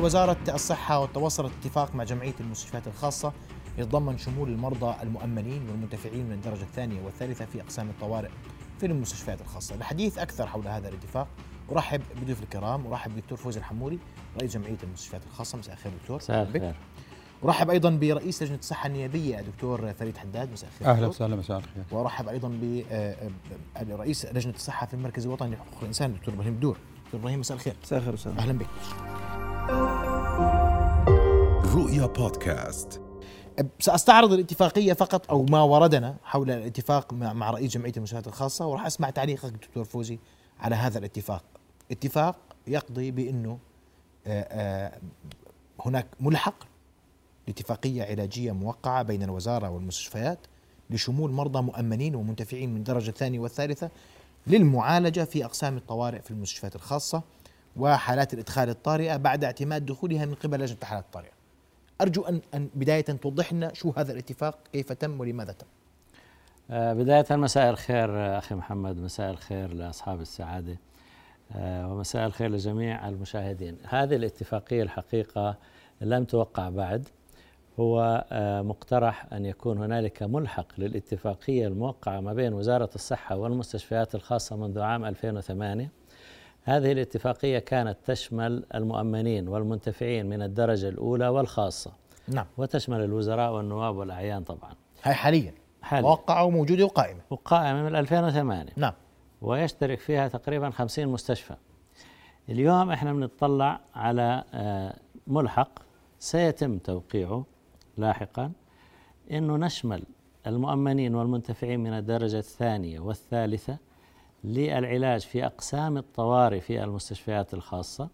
وزارة الصحة وتوصلت اتفاق مع جمعية المستشفيات الخاصة يتضمن شمول المرضى المؤمنين والمنتفعين من الدرجة الثانية والثالثة في أقسام الطوارئ في المستشفيات الخاصة. الحديث أكثر حول هذا الاتفاق. أرحب بضيوف الكرام. أرحب بدكتور فوزي الحموري رئيس جمعية المستشفيات الخاصة. مساء الخير دكتور. مساء الخير. أرحب أيضا برئيس لجنة الصحة النيابية الدكتور فريد حداد. مساء الخير أهلا وسهلا مساء الخير. وأرحب أيضا برئيس لجنة الصحة في المركز الوطني لحقوق الإنسان الدكتور إبراهيم الدور. دكتور إبراهيم مساء الخير. مساء الخير أهلا بك. رؤيا بودكاست. سأستعرض الاتفاقية فقط أو ما وردنا حول الاتفاق مع رئيس جمعية المستشفيات الخاصة وراح أسمع تعليقك دكتور فوزي على هذا الاتفاق. اتفاق يقضي بأنه هناك ملحق لاتفاقية علاجية موقعة بين الوزارة والمستشفيات لشمول مرضى مؤمنين ومنتفعين من الدرجة الثانية والثالثة للمعالجة في أقسام الطوارئ في المستشفيات الخاصة. وحالات الإدخال الطارئة بعد اعتماد دخولها من قبل لجنة الحالات الطارئة. أرجو أن, أن بداية توضح لنا شو هذا الاتفاق كيف تم ولماذا تم. آه بداية مساء الخير أخي محمد. مساء الخير لأصحاب السعادة آه ومساء الخير لجميع المشاهدين. هذه الاتفاقية الحقيقة لم توقع بعد. هو مقترح أن يكون هنالك ملحق للاتفاقية الموقعة ما بين وزارة الصحة والمستشفيات الخاصة منذ عام 2008 هذه الاتفاقية كانت تشمل المؤمنين والمنتفعين من الدرجة الأولى والخاصة. نعم. وتشمل الوزراء والنواب والأعيان طبعا. هاي حاليا. حاليا. موقعة وموجودة وقائمة. وقائمة من 2008 نعم. ويشترك فيها تقريبا 50 مستشفى. اليوم إحنا بنطلع على ملحق سيتم توقيعه لاحقا إنه نشمل المؤمنين والمنتفعين من الدرجة الثانية والثالثة للعلاج في أقسام الطوارئ في المستشفيات الخاصة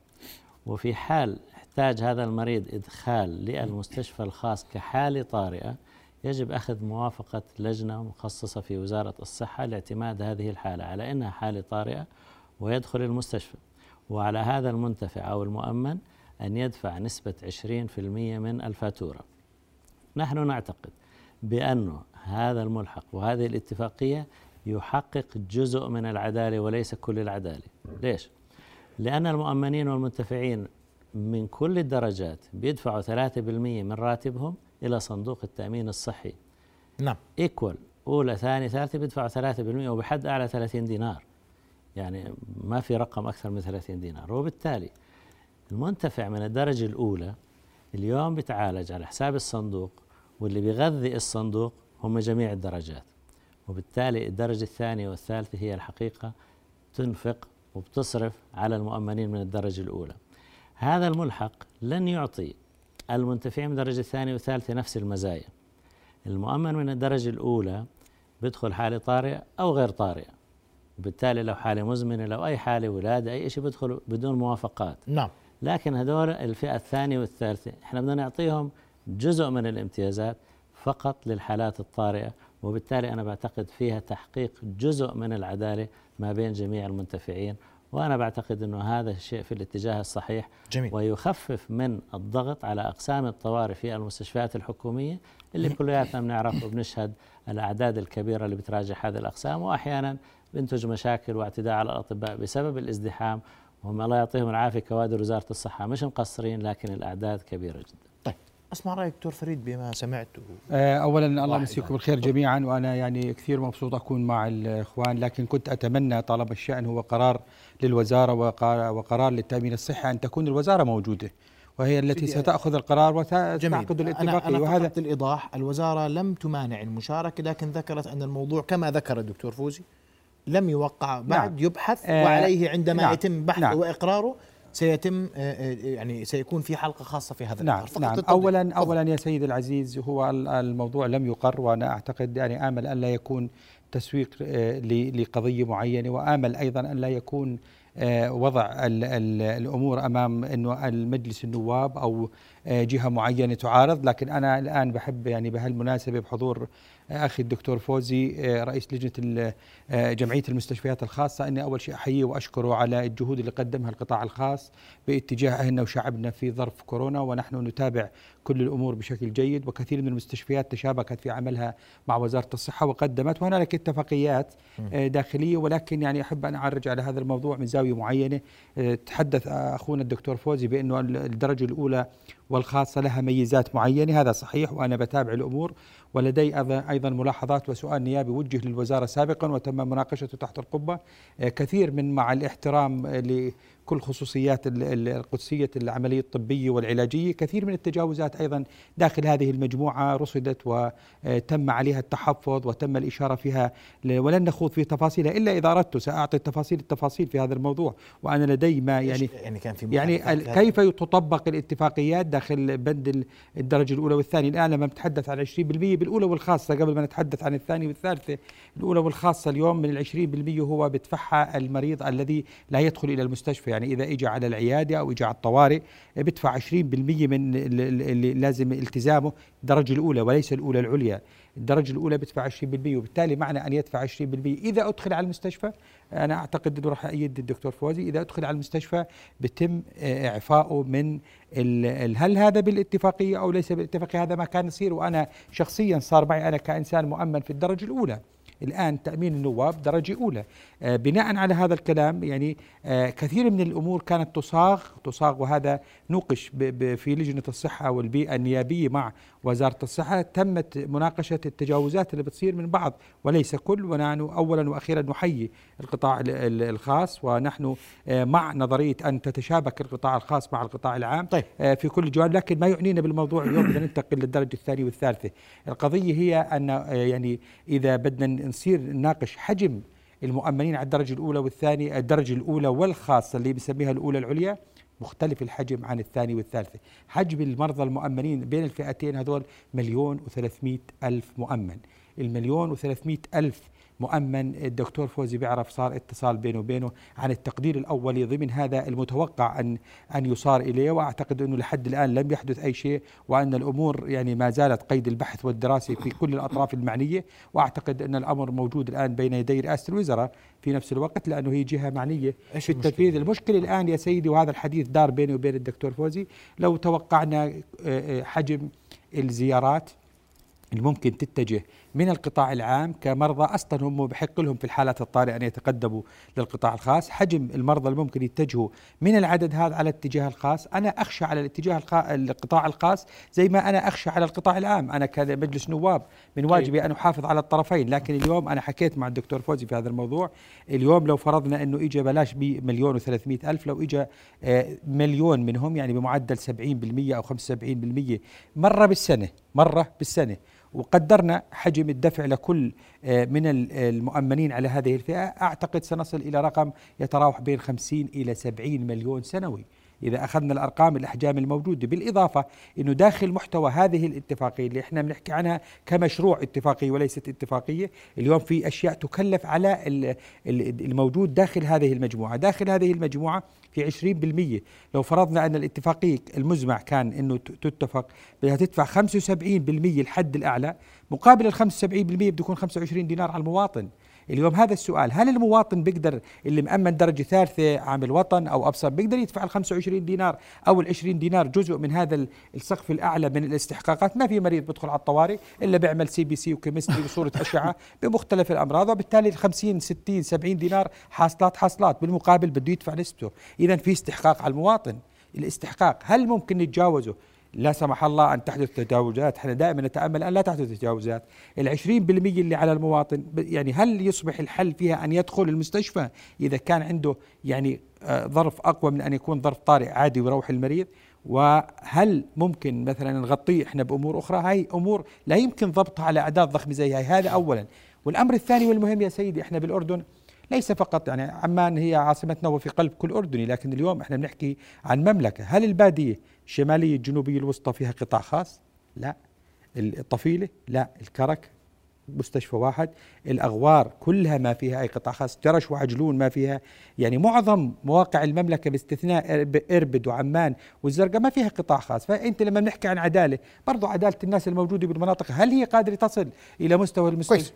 وفي حال احتاج هذا المريض إدخال للمستشفى الخاص كحالة طارئة يجب أخذ موافقة لجنة مخصصة في وزارة الصحة لاعتماد هذه الحالة على إنها حالة طارئة ويدخل المستشفى. وعلى هذا المنتفع أو المؤمن أن يدفع نسبة 20% من الفاتورة. نحن نعتقد بأن هذا الملحق وهذه الاتفاقية يحقق جزء من العدالة وليس كل العدالة. ليش؟ لأن المؤمنين والمنتفعين من كل الدرجات بيدفعوا 3% من راتبهم إلى صندوق التأمين الصحي. نعم. ايكوال أولى ثاني ثالثة بيدفعوا 3% وبحد أعلى 30 دينار. يعني ما في رقم أكثر من 30 دينار. وبالتالي المنتفع من الدرجة الأولى اليوم بتعالج على حساب الصندوق واللي بيغذي الصندوق هم جميع الدرجات. وبالتالي الدرجة الثانية والثالثة هي الحقيقة تنفق وبتصرف على المؤمنين من الدرجة الأولى. هذا الملحق لن يعطي المنتفعين من الدرجة الثانية والثالثة نفس المزايا. المؤمن من الدرجة الأولى بيدخل حالة طارئة أو غير طارئة. وبالتالي لو حالة مزمنة لو أي حالة ولادة أي شيء بيدخل بدون موافقات. نعم. لكن هذول الفئة الثانية والثالثة إحنا بدنا نعطيهم جزء من الامتيازات فقط للحالات الطارئة وبالتالي أنا بعتقد فيها تحقيق جزء من العدالة ما بين جميع المنتفعين وأنا بعتقد أنه هذا الشيء في الاتجاه الصحيح جميل. ويخفف من الضغط على أقسام الطوارئ في المستشفيات الحكومية اللي كلياتنا بنعرف وبنشهد الأعداد الكبيرة اللي بتراجع هذه الأقسام وأحيانا بينتج مشاكل واعتداء على الأطباء بسبب الازدحام وهم الله يعطيهم العافية كوادر وزارة الصحة مش مقصرين لكن الأعداد كبيرة جدا أسمع رأيك دكتور فريد بما سمعت اولا الله يمسيكم بالخير جميعا وأنا يعني كثير مبسوط أكون مع الإخوان لكن كنت أتمنى طالما الشأن هو قرار للوزارة وقرار للتأمين الصحي أن تكون الوزارة موجودة وهي التي ستأخذ القرار وتعقد الاتفاقيه وهذا الإيضاح الوزارة لم تمانع المشاركة لكن ذكرت أن الموضوع كما ذكر الدكتور فوزي لم يوقع بعد نعم. يبحث آه وعليه عندما نعم. يتم بحثه نعم. وإقراره سيتم يعني سيكون في حلقة خاصة في هذا نعم نعم. اولا اولا يا سيدي العزيز هو الموضوع لم يقر وأنا أعتقد يعني آمل أن لا يكون تسويق لقضية معينة وآمل أيضا أن لا يكون وضع الأمور أمام إنه المجلس النواب أو جهة معينة تعارض. لكن أنا الآن بحب يعني بهالمناسبة بحضور أخي الدكتور فوزي رئيس لجنة جمعية المستشفيات الخاصة أني أول شيء أحييه وأشكره على الجهود اللي قدمها القطاع الخاص باتجاه اهلنا وشعبنا في ظرف كورونا ونحن نتابع كل الأمور بشكل جيد وكثير من المستشفيات تشابكت في عملها مع وزارة الصحة وقدمت وهنالك اتفاقيات داخلية ولكن يعني أحب أن أعرج على هذا الموضوع من زاوية معينة. تحدث أخونا الدكتور فوزي بانه الدرجة الأولى والخاصة لها ميزات معينة هذا صحيح وأنا بتابع الأمور ولدي أيضا ملاحظات وسؤال نيابي وجه للوزارة سابقا وتم مناقشته تحت القبة. كثير من مع الاحترام كل خصوصيات القدسية العملية الطبية والعلاجية. كثير من التجاوزات أيضا داخل هذه المجموعة رصدت وتم عليها التحفظ وتم الإشارة فيها ولن نخوض في تفاصيلها إلا إذا أردت. سأعطي التفاصيل التفاصيل في هذا الموضوع. وأنا لدي ما يعني يعني كان في يعني كيف تطبق الاتفاقيات داخل بند الدرجة الأولى والثانية؟ الآن لما نتحدث عن 20% بالأولى والخاصة قبل ما نتحدث عن الثانية والثالثة الأولى والخاصة اليوم من ال 20% هو بدفعها المريض الذي لا يدخل إلى المستشفى. يعني إذا إجا على العيادة أو إجا على الطوارئ بدفع 20% من اللي لازم التزامه الدرجة الأولى وليس الأولى العليا. الدرجة الأولى بدفع 20% وبالتالي معنى أن يدفع 20% إذا أدخل على المستشفى أنا أعتقد أنه راح أيد الدكتور فوزي إذا أدخل على المستشفى بتم إعفائه من هل هذا بالاتفاقية أو ليس بالاتفاقية؟ هذا ما كان يصير وأنا شخصيا صار معي أنا كإنسان مؤمن في الدرجة الأولى. الآن تأمين النواب درجة أولى. آه بناء على هذا الكلام يعني آه كثير من الأمور كانت تصاغ تصاغ وهذا نوقش في لجنة الصحة والبيئة النيابية مع وزارة الصحة. تمت مناقشة التجاوزات اللي بتصير من بعض وليس كل ونحن أولا وأخيرا نحيي القطاع الخاص ونحن آه مع نظرية أن تتشابك القطاع الخاص مع القطاع العام طيب. في كل الجوانب لكن ما يعنينا بالموضوع اليوم بدنا ننتقل للدرجة الثانية والثالثة. القضية هي أن يعني إذا بدنا نصير نناقش حجم المؤمنين على الدرجة الأولى والثانية الدرجة الأولى والخاصة اللي بنسميها الأولى العليا مختلف الحجم عن الثاني والثالثة. حجم المرضى المؤمنين بين الفئتين هذول مليون وثلاثمائة ألف مؤمن. المليون وثلاثمائة ألف مؤمن الدكتور فوزي بيعرف صار اتصال بينه وبينه عن التقدير الاولي ضمن هذا المتوقع أن أن يصار إليه وأعتقد أنه لحد الآن لم يحدث أي شيء وأن الأمور يعني ما زالت قيد البحث والدراسة في كل الأطراف المعنية وأعتقد أن الأمر موجود الآن بين يدي رئاسة الوزراء في نفس الوقت لأنه هي جهة معنية في التنفيذ. المشكلة الآن يا سيدي وهذا الحديث دار بيني وبين الدكتور فوزي لو توقعنا آه، آه، حجم الزيارات الممكن تتجه من القطاع العام كمرضى أصلا هم بحق لهم في الحالات الطارئة أن يتقدموا للقطاع الخاص، حجم المرضى الممكن يتجهوا من العدد هذا على الاتجاه الخاص، أنا أخشى على الاتجاه القطاع الخاص زي ما أنا أخشى على القطاع العام، أنا كمجلس نواب من واجبي أن أحافظ على الطرفين، لكن اليوم أنا حكيت مع الدكتور فوزي في هذا الموضوع، اليوم لو فرضنا إنه اجى بلاش بمليون و ألف لو اجى آه، مليون منهم يعني بمعدل 70% أو 75% مرة بالسنة، مرة بالسنة. وقدرنا حجم الدفع لكل آه، من المؤمنين على هذه الفئة. أعتقد سنصل إلى رقم يتراوح بين 50 إلى 70 مليون سنوي. إذا أخذنا الأرقام الأحجام الموجودة بالإضافة أنه داخل محتوى هذه الاتفاقية اللي إحنا بنحكي عنها كمشروع اتفاقية وليست اتفاقية اليوم في أشياء تكلف على الموجود داخل هذه المجموعة. داخل هذه المجموعة في 20% لو فرضنا أن الاتفاقية المزمع كان أنه تتفق بدها تدفع 75% الحد الأعلى مقابل ال 75% بده يكون 25 دينار على المواطن. اليوم هذا السؤال هل المواطن بيقدر اللي مأمن درجة ثالثة عامل وطن أو أبصر بيقدر يدفع ال 25 دينار أو ال 20 دينار جزء من هذا السقف الأعلى من الاستحقاقات؟ ما في مريض بيدخل على الطوارئ إلا بيعمل CBC و chemistry وصورة أشعة بمختلف الأمراض وبالتالي ال 50 60 70 دينار حاصلات حاصلات بالمقابل بده يدفع نسبته. إذا في استحقاق على المواطن. الاستحقاق هل ممكن نتجاوزه لا سمح الله أن تحدث تجاوزات. إحنا دائما نتأمل أن لا تحدث تجاوزات. العشرين بالمية اللي على المواطن يعني هل يصبح الحل فيها أن يدخل المستشفى إذا كان عنده يعني آه، ظرف أقوى من أن يكون ظرف طارئ عادي ويروح المريض؟ وهل ممكن مثلا نغطيه إحنا بأمور أخرى؟ هاي أمور لا يمكن ضبطها على أعداد ضخمه زي هاي. هذا اولا. والأمر الثاني والمهم يا سيدي إحنا بالأردن ليس فقط يعني عمان هي عاصمتنا وفي قلب كل أردني لكن اليوم إحنا بنحكي عن مملكة. هل البادية الشمالية الجنوبية الوسطى فيها قطاع خاص؟ لا. الطفيلة؟ لا. الكرك؟ مستشفى واحد. الأغوار؟ كلها ما فيها أي قطاع خاص. جرش وعجلون ما فيها. يعني معظم مواقع المملكة باستثناء إرب- إربد وعمان والزرقاء ما فيها قطاع خاص. فأنت لما بنحكي عن عدالة برضو عدالة الناس الموجودة بالمناطق هل هي قادرة تصل إلى مستوى المستشفى؟ كويس.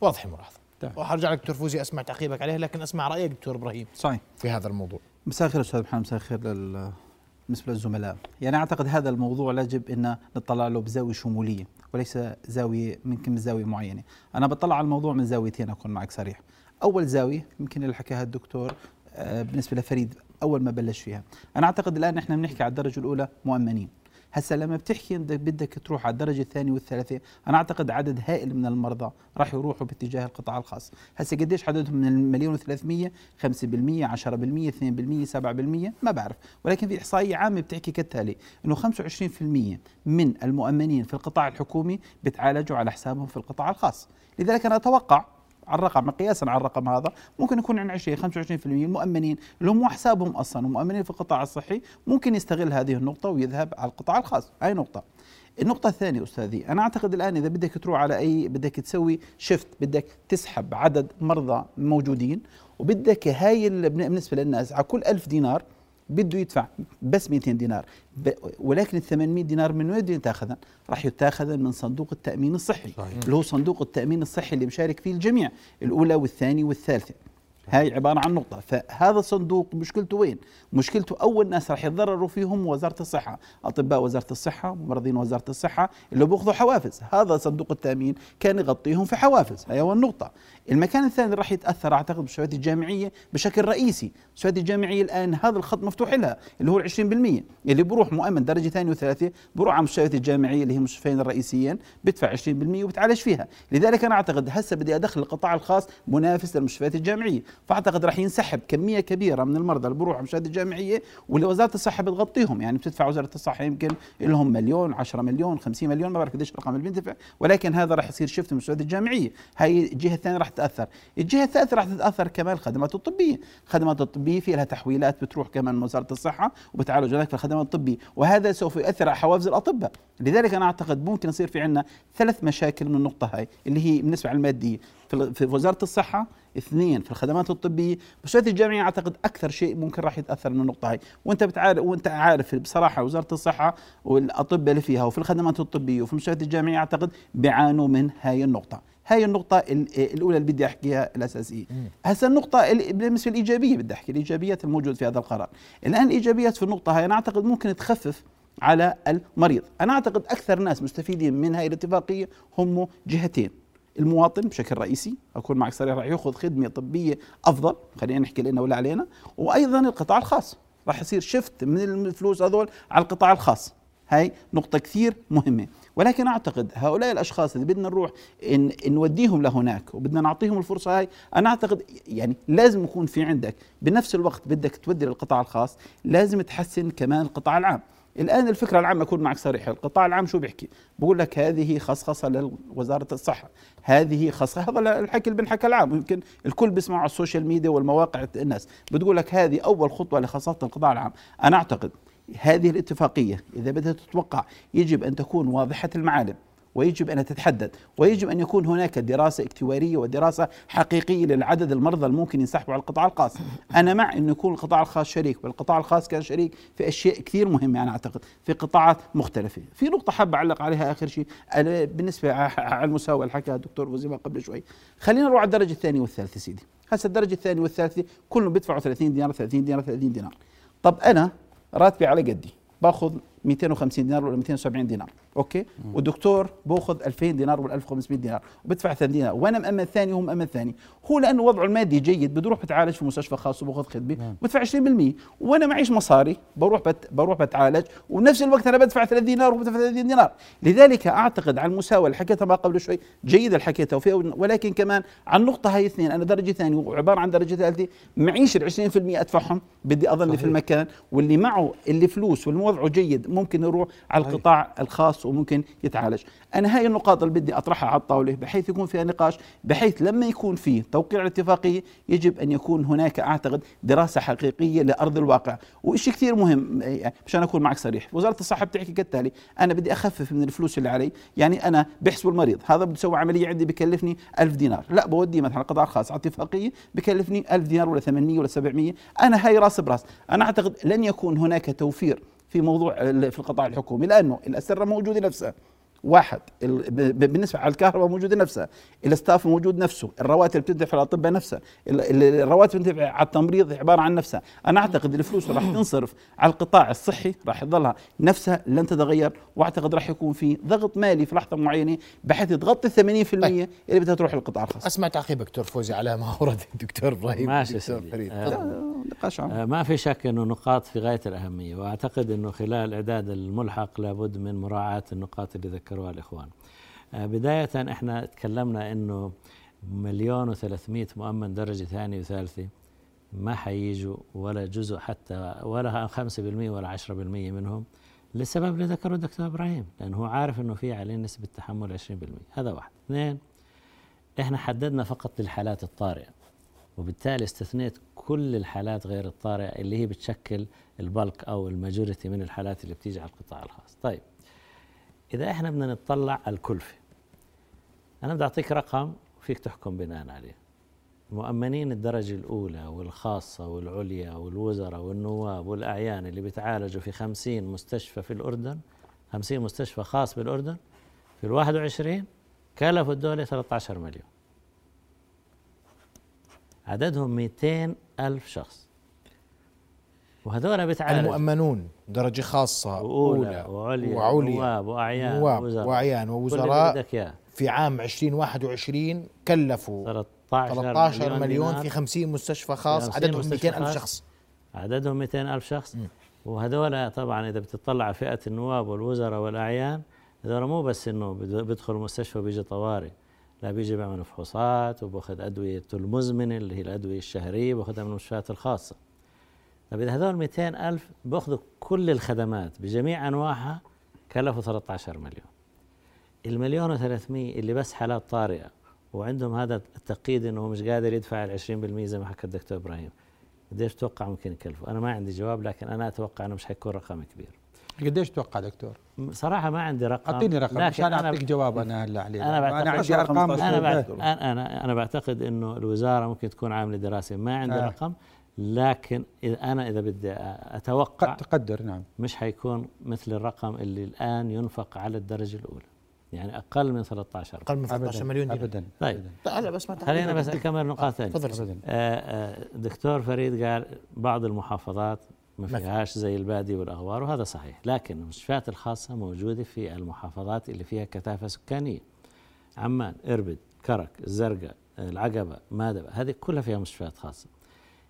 واضح الملاحظه تمام. وحرجع لك دكتور فوزي أسمع تعقيبك عليها لكن أسمع رأيك دكتور إبراهيم صحيح. في هذا الموضوع. مساء الخير أستاذ محمد مساء الخير لل- بالنسبة للزملاء يعني أعتقد هذا الموضوع يجب أن نطلع له بزاوية شمولية وليس زاوية يمكن من زاوية معينة. أنا بطلع على الموضوع من زاويتين أكون معك صريح. أول زاوية يمكن اللي حكاها الدكتور آه، بالنسبة لفريد أول ما بلش فيها. أنا أعتقد الآن إحنا بنحكي على الدرجة الأولى مؤمنين. هسا لما بتحكي بدك بدك تروح على الدرجة الثانية والثالثه أنا أعتقد عدد هائل من المرضى راح يروحوا باتجاه القطاع الخاص. هسا قديش عددهم من المليون و300 5% 10% 2% 7% ما بعرف. ولكن في إحصائية عامة بتحكي كالتالي إنه 25% من المؤمنين في القطاع الحكومي بتعالجوا على حسابهم في القطاع الخاص. لذلك أنا أتوقع على الرقم قياسا على الرقم هذا. ممكن يكون عن 20 25% المؤمنين اللي هم حسابهم أصلا ومؤمنين في القطاع الصحي. ممكن يستغل هذه النقطة ويذهب على القطاع الخاص. هاي نقطة؟ النقطة الثانية أستاذي أنا أعتقد الآن إذا بدك تروح على أي بدك تسوي شفت بدك تسحب عدد مرضى موجودين وبدك هاي ال- بالنسبة للناس على كل ألف دينار بده يدفع بس 200 دينار. ولكن ال 800 دينار من وين بده يتاخذن؟ راح يتاخذن من صندوق التأمين الصحي صحيح. اللي هو صندوق التأمين الصحي اللي مشارك فيه الجميع الأولى والثانية والثالثة. هاي عبارة عن نقطة. فهذا الصندوق مشكلته وين؟ مشكلته أول ناس راح يتضرروا فيهم وزارة الصحة. أطباء وزارة الصحة ممرضين وزارة الصحة اللي بيأخذوا حوافز. هذا صندوق التأمين كان يغطيهم في حوافز. هاي أول نقطة المكان الثاني راح يتأثر أعتقد بالمستشفيات الجامعية بشكل رئيسي. المستشفيات الجامعية الآن هذا الخط مفتوح لها اللي هو ال 20% اللي بروح مؤمن درجة ثانية وثالثة بروح على المستشفيات الجامعية اللي هي المستشفيين الرئيسيين بدفع 20% وبتعالج فيها. لذلك أنا أعتقد هسه بدي أدخل القطاع الخاص منافس للمستشفيات الجامعية. فأعتقد راح ينسحب كمية كبيرة من المرضى اللي بروحوا على المستشفيات الجامعية واللي وزارة الصحة بتغطيهم. يعني بتدفع وزارة الصحة يمكن لهم مليون 10 مليون 50 مليون ما بعرف قديش الرقم اللي بيندفع. ولكن هذا راح يصير شفت المستشفيات الجامعية. هاي الجهة الثانية راح تتأثر. الجهة الثالثة راح تتأثر كمان الخدمات الطبية. الخدمات الطبية في لها تحويلات بتروح كمان من وزارة الصحة وبتعالج هناك في الخدمات الطبية وهذا سوف يؤثر على حوافز الأطباء. لذلك أنا أعتقد ممكن يصير في عندنا ثلاث مشاكل من النقطة هاي اللي هي بالنسبة على المادية. في وزارة الصحة اثنين في الخدمات الطبية. مستشفيات الجامعية أعتقد أكثر شيء ممكن راح يتأثر من النقطة هاي. وأنت بتعرف وأنت عارف بصراحة وزارة الصحة والأطباء اللي فيها وفي الخدمات الطبية وفي المستشفيات الجامعية أعتقد بيعانوا من هاي النقطة. هاي النقطة ال- الأولى اللي بدي أحكيها الأساسية. هسا النقطة ال- بالنسبة الإيجابية بدي أحكي الإيجابيات الموجودة في هذا القرار. الآن الإيجابيات في النقطة هاي أنا أعتقد ممكن تخفف على المريض. أنا أعتقد أكثر ناس مستفيدين من هاي الاتفاقية هم جهتين. المواطن بشكل رئيسي أكون معك صريح راح يأخذ خدمة طبية أفضل خلينا نحكي لنا ولا علينا وأيضا القطاع الخاص. راح يصير شفت من الفلوس هذول على القطاع الخاص. هاي نقطة كثير مهمة. ولكن أعتقد هؤلاء الأشخاص اللي بدنا نروح إن نوديهم لهناك وبدنا نعطيهم الفرصة هاي أنا أعتقد يعني لازم يكون في عندك بنفس الوقت بدك تودي للقطاع الخاص لازم تحسن كمان القطاع العام. الآن الفكرة العامة اكون معك صريح القطاع العام شو بيحكي؟ بقول لك هذه خصخصة لوزارة الصحة هذه خصخصة هذا الحكي اللي بنحكى العام يمكن الكل بيسمع على السوشيال ميديا والمواقع الناس. بتقول لك هذه أول خطوة لخصخصة القطاع العام. أنا أعتقد هذه الاتفاقية إذا بدها تتوقع يجب أن تكون واضحة المعالم ويجب أن تتحدد ويجب أن يكون هناك دراسة اكتوارية ودراسة حقيقية للعدد المرضى الممكن ينسحبوا على القطاع الخاص. أنا مع انه يكون القطاع الخاص شريك والقطاع الخاص كان شريك في أشياء كثير مهمة أنا أعتقد في قطاعات مختلفة. في نقطة حاب أعلق عليها آخر شيء أنا بالنسبة على المساواة اللي حكاها الدكتور وزيما قبل شوي. خلينا نروح على الدرجة الثانية والثالثة سيدي. هسه الدرجة الثانية والثالثة كلهم بيدفعوا 30 دينار 30 دينار 30 دينار. طب أنا راتبي على قدي. باخذ 250 دينار ولا 270 دينار. okay؟ والدكتور باخذ 2000 دينار ولا 1500 دينار وبدفع 3 دينار. وأنا مأمن ثاني وهو مأمن ثاني هو لأنه وضعه المادي جيد بده بتعالج في مستشفى خاص وباخذ خدمة. بدفع 20% وأنا معيش مصاري بروح بت بروح بتعالج. وبنفس الوقت أنا بدفع 3 دينار وبدفع 30 دينار. لذلك أعتقد على المساواه اللي حكيتها ما قبل شوي جيد اللي حكيتها ولكن كمان على النقطه هاي اثنين أنا درجة ثانية وعبارة عن درجة ثالثة معيش ال 20% أدفعهم. بدي أظل في المكان واللي معه اللي فلوس واللي وضعه جيد ممكن يروح على القطاع الخاص وممكن يتعالج. أنا هاي النقاط اللي بدي أطرحها على الطاولة بحيث يكون فيها نقاش بحيث لما يكون فيه توقيع الاتفاقيه يجب أن يكون هناك أعتقد دراسة حقيقية لأرض الواقع. وشيء كثير مهم مشان أكون معك صريح وزارة الصحة بتحكي كالتالي أنا بدي أخفف من الفلوس اللي علي. يعني أنا بحسب المريض هذا بده يسوي عملية عندي بكلفني ألف دينار. لا بوديه مثلا قطاع خاص على اتفاقية بكلفني ألف دينار ولا 800 ولا 700 أنا هاي راس براس. أنا أعتقد لن يكون هناك توفير في موضوع في القطاع الحكومي لأنه الأسرة موجودة نفسها. واحد ال- ب- ب- بالنسبة على الكهرباء موجودة نفسها ال staff موجود نفسه الرواتب بتدفع للاطباء نفسها ال- ال- الرواتب بتدفع على التمريض عبارة عن نفسها. أنا أعتقد الفلوس اللي راح تنصرف على القطاع الصحي راح تظلها نفسها لن تتغير وأعتقد راح يكون في ضغط مالي في لحظة معينة بحيث تغطي 80% اللي بدها تروح للقطاع الخاص. أسمع تعقيب دكتور فوزي على ما اورد الدكتور إبراهيم. ماشي دكتور. فريد. آه،. نقاش آه، ما في شك إنه نقاط في غاية الأهمية وأعتقد إنه خلال إعداد الملحق لابد من مراعاة النقاط اللي ذكروها الإخوان. آه، بداية إحنا تكلمنا إنه مليون وثلاثمائة مؤمن درجة ثانية وثالثة ما حييجوا ولا جزء حتى ولا 5% ولا 10% منهم للسبب اللي ذكره الدكتور إبراهيم لأنه هو عارف إنه في عليه نسبة تحمل 20% هذا واحد. اثنين إحنا حددنا فقط للحالات الطارئة وبالتالي استثنيت كل الحالات غير الطارئة اللي هي بتشكل البلك أو الماجوريتي من الحالات اللي بتيجي على القطاع الخاص طيب إذا إحنا بدنا نطلع الكلفة. أنا بدي أعطيك رقم وفيك تحكم بناء عليه. مؤمنين الدرجة الأولى والخاصة والعليا والوزراء والنواب والأعيان اللي بيتعالجوا في خمسين مستشفى في الأردن خمسين مستشفى خاص بالأردن في الواحد وعشرين كلفوا الدولة 13 مليون. عددهم 200 ألف شخص. وهذول بيتعالجوا المؤمنون درجة خاصة أولى وعليا وعليا نواب وأعيان نواب ووزراء. وأعيان ووزراء في عام 2021 كلفوا 13 13 مليون دينار. في 50 مستشفى خاص 50 عددهم مستشفى 200 ألف. شخص. عددهم 200 ألف شخص. وهذول طبعا إذا بتطلع على فئة النواب والوزراء والأعيان هذول مو بس إنه بيدخل المستشفى وبيجي طوارئ. لا بيجي بيعمل فحوصات وباخذ أدوية المزمنة اللي هي الأدوية الشهرية باخذها من المستشفيات الخاصة. طيب إذا هذول 200 ألف بأخذوا كل الخدمات بجميع أنواعها كلفوا 13 مليون المليون و300 اللي بس حالات طارئة وعندهم هذا التقييد إنه مش قادر يدفع ال 20% زي ما حكى الدكتور إبراهيم قديش تتوقع ممكن يكلفوا؟ أنا ما عندي جواب لكن أنا أتوقع إنه مش حيكون رقم كبير. قديش تتوقع دكتور؟ صراحة ما عندي رقم أعطيني رقم عشان أعطيك جواب أنا هلا عليه أنا أنا بعتقد عندي شهر ارقام 15 أنا مفروض. بعت أنا أنا أنا بعتقد إنه الوزارة ممكن تكون عاملة دراسة ما عندي آه. رقم لكن إذا أنا إذا بدي أ- أتوقع قد تقدر نعم. مش حيكون مثل الرقم اللي الآن ينفق على الدرجة الأولى. يعني أقل من 13 أقل من 13 مليون دينار طيب. أبداً. طيب هلا بس ما خلينا بس أكمل نقاط ثانية. تفضل. آه، آه، دكتور فريد قال بعض المحافظات ما ما في. فيهاش زي البادي والأغوار وهذا صحيح. لكن المستشفيات الخاصة موجودة في المحافظات اللي فيها كثافة سكانية. عمان إربد كرك الزرقاء العقبة مادبة هذه كلها فيها مستشفيات خاصة.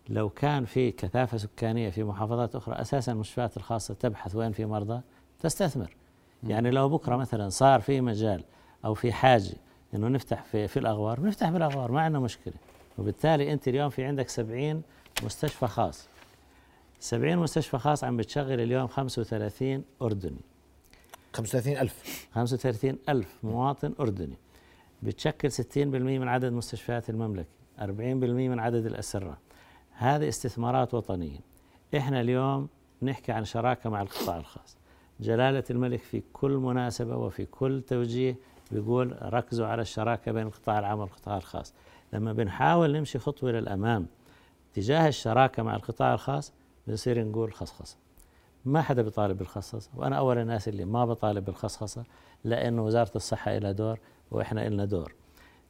لو كان في كثافة سكانية في محافظات أخرى أساسا المستشفيات الخاصة تبحث وين في مرضى؟ تستثمر. يعني لو بكرة مثلا صار في مجال أو في حاجة إنه نفتح في في الأغوار بنفتح بالأغوار ما عندنا مشكلة. وبالتالي أنت اليوم في عندك 70 مستشفى خاص. 70 مستشفى خاص عم بتشغل اليوم 35 أردني. 35000 35 ألف. مواطن أردني. بتشكل 60% من عدد مستشفيات المملكة 40% من عدد الأسرة. هذه استثمارات وطنية. إحنا اليوم نحكي عن شراكة مع القطاع الخاص. جلالة الملك في كل مناسبة وفي كل توجيه بيقول ركزوا على الشراكة بين القطاع العام والقطاع الخاص. لما بنحاول نمشي خطوة للأمام تجاه الشراكة مع القطاع الخاص بنصير نقول خصخصة. ما حدا بيطالب بالخصخصة وأنا أول الناس اللي ما بطالب بالخصخصة لأنه وزارة الصحة لها دور وإحنا إلنا دور.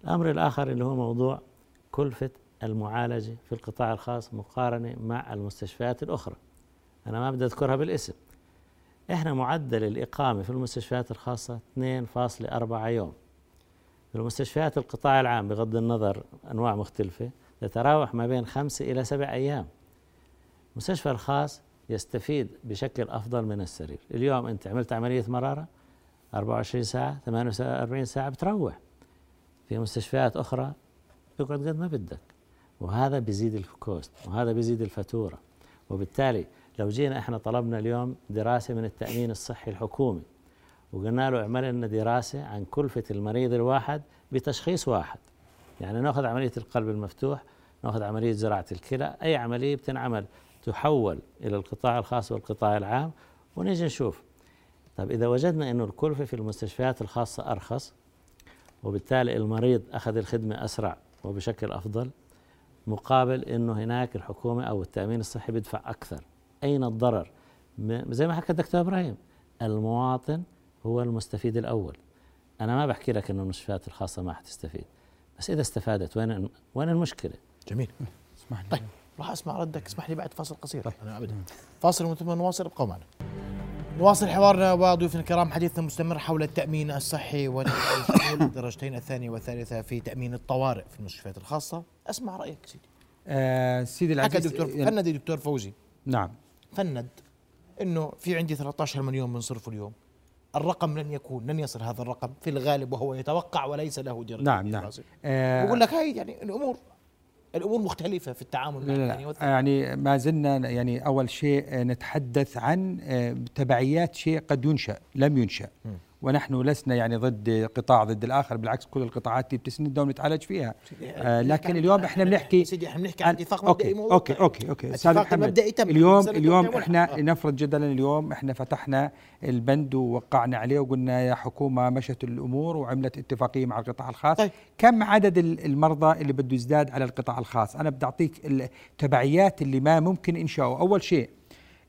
الأمر الآخر اللي هو موضوع كلفة المعالجة في القطاع الخاص مقارنة مع المستشفيات الأخرى. أنا ما بدي أذكرها بالاسم. إحنا معدل الإقامة في المستشفيات الخاصة 2.4 يوم. في المستشفيات القطاع العام بغض النظر أنواع مختلفة تتراوح ما بين خمسة إلى سبع أيام. المستشفى الخاص يستفيد بشكل أفضل من السرير. اليوم أنت عملت عملية مرارة 24 ساعة 48 ساعة بتروح. في مستشفيات أخرى اقعد قد ما بدك. وهذا بيزيد الكوست وهذا بيزيد الفاتورة. وبالتالي لو جينا إحنا طلبنا اليوم دراسة من التأمين الصحي الحكومي وقلنا له اعمل لنا دراسة عن كلفة المريض الواحد بتشخيص واحد. يعني نأخذ عملية القلب المفتوح نأخذ عملية زراعة الكلى أي عملية بتنعمل تحول إلى القطاع الخاص والقطاع العام ونيجي نشوف. طيب إذا وجدنا إنه الكلفة في المستشفيات الخاصة أرخص وبالتالي المريض أخذ الخدمة أسرع وبشكل أفضل مقابل إنه هناك الحكومة أو التأمين الصحي بيدفع أكثر. أين الضرر؟ م- زي ما حكى الدكتور إبراهيم المواطن هو المستفيد الأول. أنا ما بحكي لك إنه المستشفيات الخاصة ما حتستفيد بس إذا استفادت وين وين المشكلة؟ جميل. اسمح لي طيب راح أسمع ردك اسمح لي بعد فاصل قصير. طيب. أنا ابدا. فاصل ومن ثم نواصل ابقوا معنا. نواصل حوارنا وضيوفنا الكرام حديثنا مستمر حول التأمين الصحي وشمول الدرجتين الثانية والثالثة في تأمين الطوارئ في المستشفيات الخاصة. أسمع رأيك سيدي. آه سيدي حكى العزيز دكتور يعني- فند دكتور فوزي. نعم. فند إنه في عندي 13 مليون بنصرفه اليوم. الرقم لن يكون لن يصل هذا الرقم في الغالب وهو يتوقع وليس له درجة. نعم نعم. آه بقول لك هاي يعني الأمور الأمور مختلفة في التعامل مع لا لا الثاني لا. يعني ما زلنا يعني أول شيء نتحدث عن آه، تبعيات شيء قد ينشأ لم ينشأ مم. ونحن لسنا يعني ضد قطاع ضد الآخر بالعكس كل القطاعات دي بتسندنا ونتعالج فيها. آه لكن اليوم إحنا بنحكي سيدي إحنا بنحكي عن اتفاق مبدئي okay okay okay أستاذ محمد اليوم اليوم إحنا. نفرض جدلا اليوم إحنا فتحنا البند ووقعنا عليه وقلنا يا حكومة مشت الأمور وعملت اتفاقية مع القطاع الخاص. طيب. كم عدد ال- المرضى اللي بده يزداد على القطاع الخاص؟ أنا بدي أعطيك التبعيات اللي ما ممكن إنشاؤه. أول شيء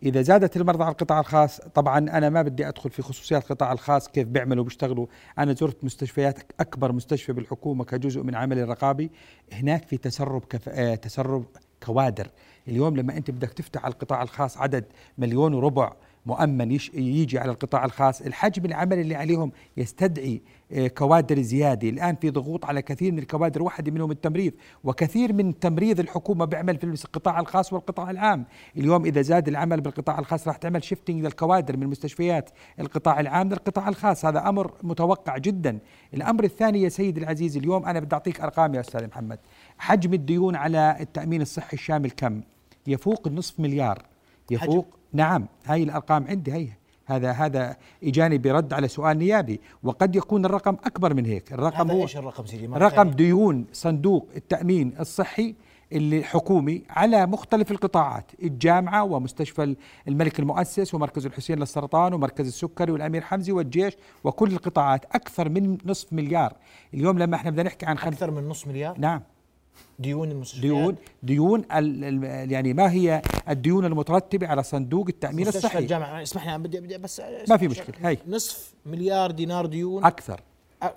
إذا زادت المرضى على القطاع الخاص طبعا أنا ما بدي أدخل في خصوصيات القطاع الخاص كيف بيعملوا وبيشتغلوا. أنا زرت مستشفيات أكبر مستشفى بالحكومة كجزء من عملي الرقابي. هناك في تسرب كف... آه تسرب كوادر. اليوم لما أنت بدك تفتح على القطاع الخاص عدد مليون وربع مؤمن يش يجي على القطاع الخاص الحجم العمل اللي عليهم يستدعي آه، كوادر زيادة. الآن في ضغوط على كثير من الكوادر واحدة منهم التمريض وكثير من تمريض الحكومة بيعمل في القطاع الخاص والقطاع العام. اليوم إذا زاد العمل بالقطاع الخاص راح تعمل شيفتنج للكوادر من مستشفيات القطاع العام للقطاع الخاص. هذا أمر متوقع جدا. الأمر الثاني يا سيدي العزيز اليوم أنا بدي أعطيك أرقام يا أستاذ محمد. حجم الديون على التأمين الصحي الشامل كم؟ يفوق النصف مليار. يفوق نعم هاي الأرقام عندي هي هذا هذا إجاني برد على سؤال نيابي وقد يكون الرقم أكبر من هيك الرقم هذا هو إيش الرقم سيدي؟ رقم. ديون صندوق التأمين الصحي اللي حكومي على مختلف القطاعات الجامعة ومستشفى الملك المؤسس ومركز الحسين للسرطان ومركز السكري والأمير حمزة والجيش وكل القطاعات أكثر من نصف مليار. اليوم لما إحنا بدنا نحكي عن أكثر من نص مليار؟ نعم. ديون المستشفيات. ديون ديون يعني ما هي الديون المترتبة على صندوق مستشفى الصحي؟ الجامعة. اسمح لي بدي بدي بس ما في مشكلة. هي نصف مليار دينار ديون. أكثر. أ-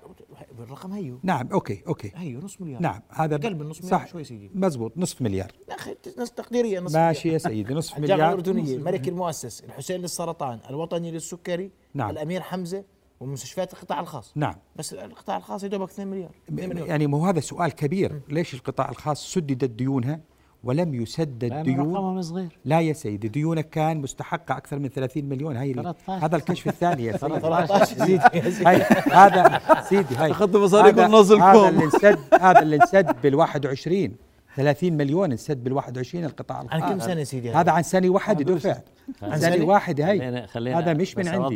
الرقم هيو. نعم okay okay. هيو نص مليار. نعم هذا أقل من نص مليار شوي سيدي. مزبوط نصف مليار. يا أخي نص تقديريا نص ماشي. يا سيدي نصف مليار. الأردنية الملك المؤسس الحسين للسرطان الوطني للسكري نعم. الأمير حمزة ومستشفيات القطاع الخاص. نعم. بس القطاع الخاص يدوبك 2 مليار. 2 مليون يعني مو هذا سؤال كبير. ليش القطاع الخاص سددت ديونها ولم يسدد ديون؟ رقمهم صغير. لا يا سيدي ديونك كان مستحقة أكثر من 30 مليون. هاي ال- 13. هذا الكشف الثاني يا سيدي. 13 سيدي هذا سيدي هاي. أخذت مصاريكم نزلكم. هذا اللي انسد هذا اللي انسد بال 21 30 مليون انسد بال 21 القطاع الخاص. عن كم سنة سيدي هذا؟ عن سنة واحدة دفع عن سنة؟ واحدة هي خلينا- خلينا هذا مش من عندي.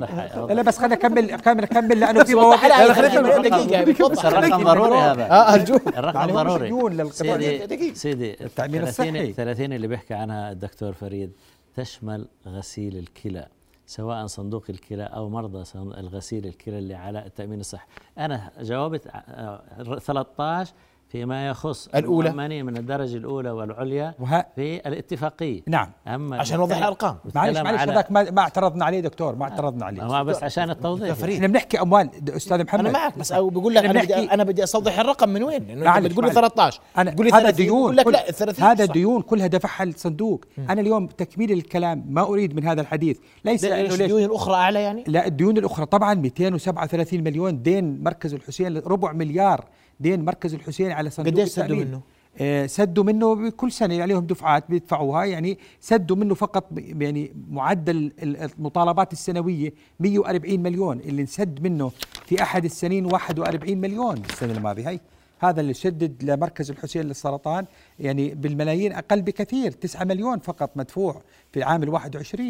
لا بس خلينا نكمل كمل كمل لأنه في مواضيع خلينا الرقم- بس ضروري هذا أرجوك. الرقم ضروري. سيدي سيدي التأمين 30 الصحي. 30 اللي بيحكي عنها الدكتور فريد تشمل غسيل الكلى سواء صندوق الكلى أو مرضى الغسيل الكلى اللي على التأمين الصحي. أنا جاوبت آه، 13 فيما يخص الأولى. من الدرجة الأولى والعليا وها في الاتفاقية نعم أما عشان نوضح الأرقام. معلش معلش هذاك ما, ما اعترضنا عليه دكتور ما اعترضنا عليه ما بس عشان التوضيح. إحنا بنحكي أموال د- أستاذ محمد أنا معك بس أو بقول لك أنا بدي أنا بدي استوضح الرقم من وين؟ لأنه أنت معلش، بتقول لي معلش. 13 أنا تقول لي هذا 30 ديون لك كل- لا ال 30 هذا. ديون كلها دفعها الصندوق أنا اليوم تكميل الكلام ما أريد من هذا الحديث ليس ليش الديون الاخرى أعلى يعني؟ لا الديون الأخرى طبعا 237 مليون دين مركز الحسين ربع مليار دين مركز الحسين على صندوق قديش سدوا. منه؟ آه، سدوا منه كل سنة عليهم دفعات بيدفعوها يعني سدوا منه فقط يعني معدل ال- المطالبات السنوية 140 مليون اللي انسد منه في أحد السنين 41 مليون السنة الماضية هي هذا اللي سدد لمركز الحسين للسرطان يعني بالملايين أقل بكثير 9 مليون فقط مدفوع في العام ال21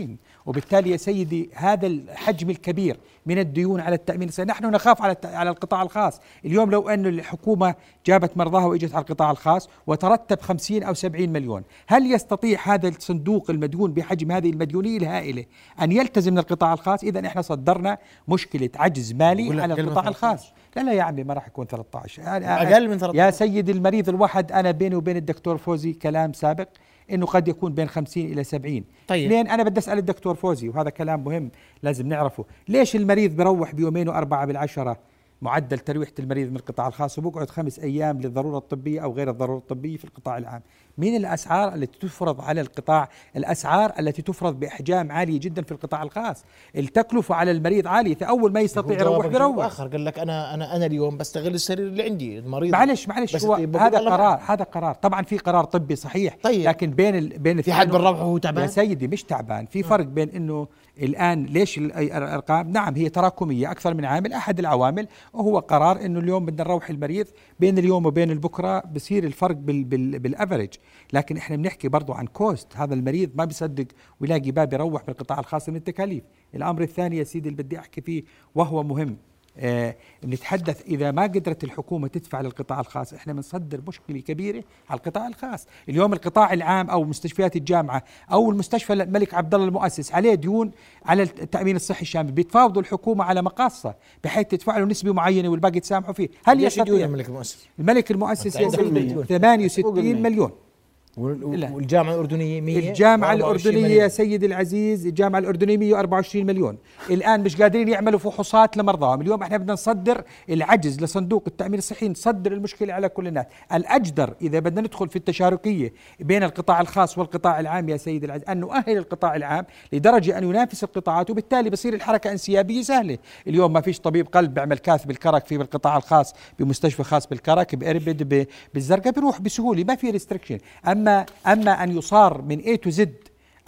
وبالتالي يا سيدي هذا الحجم الكبير من الديون على التأمين الصحي. نحن نخاف على على القطاع الخاص. اليوم لو أن الحكومة جابت مرضاها وإجت على القطاع الخاص وترتب 50 أو 70 مليون هل يستطيع هذا الصندوق المديون بحجم هذه المديونية الهائلة أن يلتزم القطاع الخاص؟ اذا إحنا صدرنا مشكلة عجز مالي على القطاع الخاص. لا لا يا عمي ما راح يكون 13 أقل من 13 يا سيدي المريض الواحد أنا بيني وبين الدكتور فوزي كلام سابق إنه قد يكون بين 50 إلى 70 طيب. اثنين أنا بدي أسأل الدكتور فوزي وهذا كلام مهم لازم نعرفه. ليش المريض بروح بيومين وأربعة بالعشرة؟ معدل ترويحة المريض من القطاع الخاص وبقعد خمس أيام للضرورة الطبية أو غير الضرورة الطبية في القطاع العام. من الأسعار التي تفرض على القطاع الأسعار التي تفرض بأحجام عالية جدا في القطاع الخاص. التكلفة على المريض عالية فأول ما يستطيع يروح بيروح آخر قال لك أنا أنا أنا اليوم بستغل السرير اللي عندي المريض. معلش معلش هو هذا قرار هذا قرار. طبعا في قرار طبي صحيح طيب. لكن بين ال بين في حد بنروح وهو تعبان؟ يا سيدي مش تعبان. في فرق بين إنه الآن ليش الأرقام؟ نعم هي تراكمية أكثر من عامل أحد العوامل. وهو قرار إنه اليوم بدنا نروح المريض بين اليوم وبين البكرة بصير الفرق بال بال بالافرج لكن إحنا بنحكي برضو عن كوست هذا المريض ما بيصدق ويلاقي باب يروح بالقطاع الخاص من التكاليف. الأمر الثاني يا سيدي اللي بدي أحكي فيه وهو مهم. آه بنتحدث إذا ما قدرت الحكومة تدفع للقطاع الخاص إحنا بنصدر مشكلة كبيرة على القطاع الخاص. اليوم القطاع العام أو مستشفيات الجامعة أو المستشفى الملك عبد الله المؤسس عليه ديون على التأمين الصحي الشامل بيتفاوضوا الحكومة على مقاصة بحيث تدفع له نسبة معينة والباقي تسامحوا فيه. هل يستطيع؟ الملك المؤسس؟ الملك المؤسس 68 مليون. والجامعة الأردنية 100 الجامعة الأردنية يا سيدي العزيز الجامعة الأردنية 124 مليون. الآن مش قادرين يعملوا فحوصات لمرضاهم. اليوم إحنا بدنا نصدر العجز لصندوق التأمين الصحي نصدر المشكلة على كل الناس. الأجدر إذا بدنا ندخل في التشاركية بين القطاع الخاص والقطاع العام يا سيدي العزيز أن نؤهل القطاع العام لدرجة أن ينافس القطاعات وبالتالي بصير الحركة انسيابية سهلة. اليوم ما فيش طبيب قلب بيعمل كاث بالكرك في القطاع الخاص بمستشفى خاص بالكرك بإربد بالزرقاء بيروح بسهولة ما في ريستريكشن أما أما أن يصار من A to Z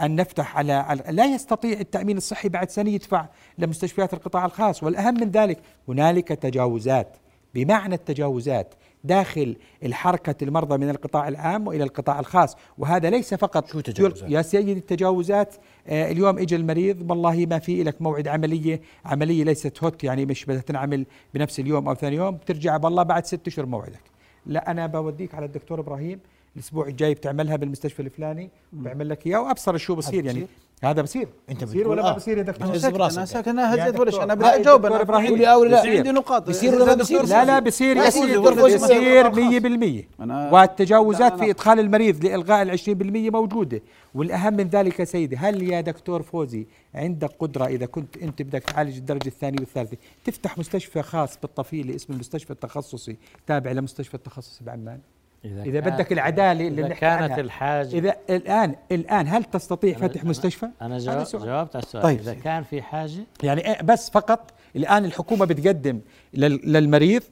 أن نفتح على لا يستطيع التأمين الصحي بعد سنة يدفع لمستشفيات القطاع الخاص والأهم من ذلك هنالك تجاوزات. بمعنى التجاوزات داخل الحركة المرضى من القطاع العام وإلى القطاع الخاص. وهذا ليس فقط شو تجاوزات؟ يا سيدي التجاوزات آه اليوم اجى المريض والله ما في لك موعد عملية عملية ليست هوت يعني مش بدها تنعمل بنفس اليوم أو ثاني يوم بترجع بالله بعد ست أشهر موعدك. لا أنا بوديك على الدكتور إبراهيم الأسبوع الجاي بتعملها بالمستشفى الفلاني بعمل لك إياه وأبصر شو بصير يعني. هذا بصير. أنت بصير ولا ما بصير يا دكتور؟ أنا ساكت أنا ساكت أنا هزيت ولا أنا بدي إجاوب. أنا إبراهيم. قولي أو لا عندي نقاط. بصير. ولا ما بصير. لا لا بصير. سيدي بصير. 100% والتجاوزات في إدخال المريض لإلغاء ال 20% موجودة. والأهم من ذلك يا سيدي هل يا دكتور فوزي عندك قدرة إذا كنت أنت بدك تعالج الدرجة الثانية والثالثة تفتح مستشفى خاص بالطفيله اسمه المستشفى التخصصي تابع لمستشفى التخصصي بعمان؟ إذا, إذا بدك العدالة اللي إذا كانت عنها. الحاجة إذا الآن الآن هل تستطيع فتح أنا مستشفى؟ أنا جاوب جاوبت على السؤال طيب. إذا كان في حاجة يعني بس فقط الآن الحكومة بتقدم للمريض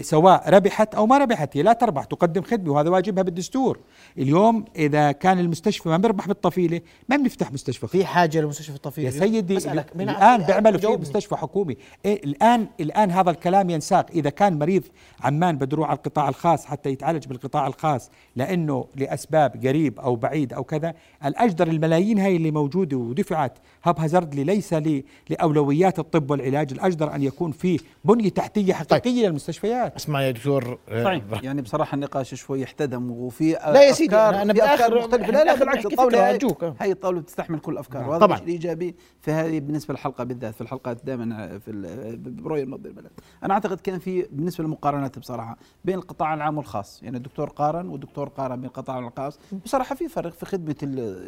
سواء ربحت أو ما ربحت هي لا تربح تقدم خدمة وهذا واجبها بالدستور. اليوم إذا كان المستشفى ما بيربح بالطفيلة ما بنفتح مستشفى في حاجة لمستشفى الطفيلة؟ يا سيدي الآن بيعملوا في مستشفى حكومي. إيه الآن الآن هذا الكلام ينساق. إذا كان مريض عمان بده يروح على القطاع الخاص حتى يتعالج بالقطاع الخاص لأنه لأسباب قريب أو بعيد أو كذا الأجدر الملايين هاي اللي موجودة ودفعت هاب هازاردلي ليس لأولويات الطب والعلاج. الأجدر أن يكون في بنية تحتية حقيقية طيب. للمستشفيات. اسمع يا دكتور. طيب يعني بصراحة النقاش شوي احتدم وفي لا يا سيدي أنا, أنا بأخر مختلفة. لا لا بالعكس الطاوله هاي. هاي الطاولة بتستحمل كل الافكار وهذا طبعا. الإيجابي في هذه بالنسبة للحلقة بالذات في الحلقات دائما في برؤية المرضى البلد. أنا أعتقد كان في بالنسبة للمقارنات بصراحة بين القطاع العام والخاص. يعني الدكتور قارن والدكتور قارن بين القطاع الخاص. بصراحة في فرق في خدمة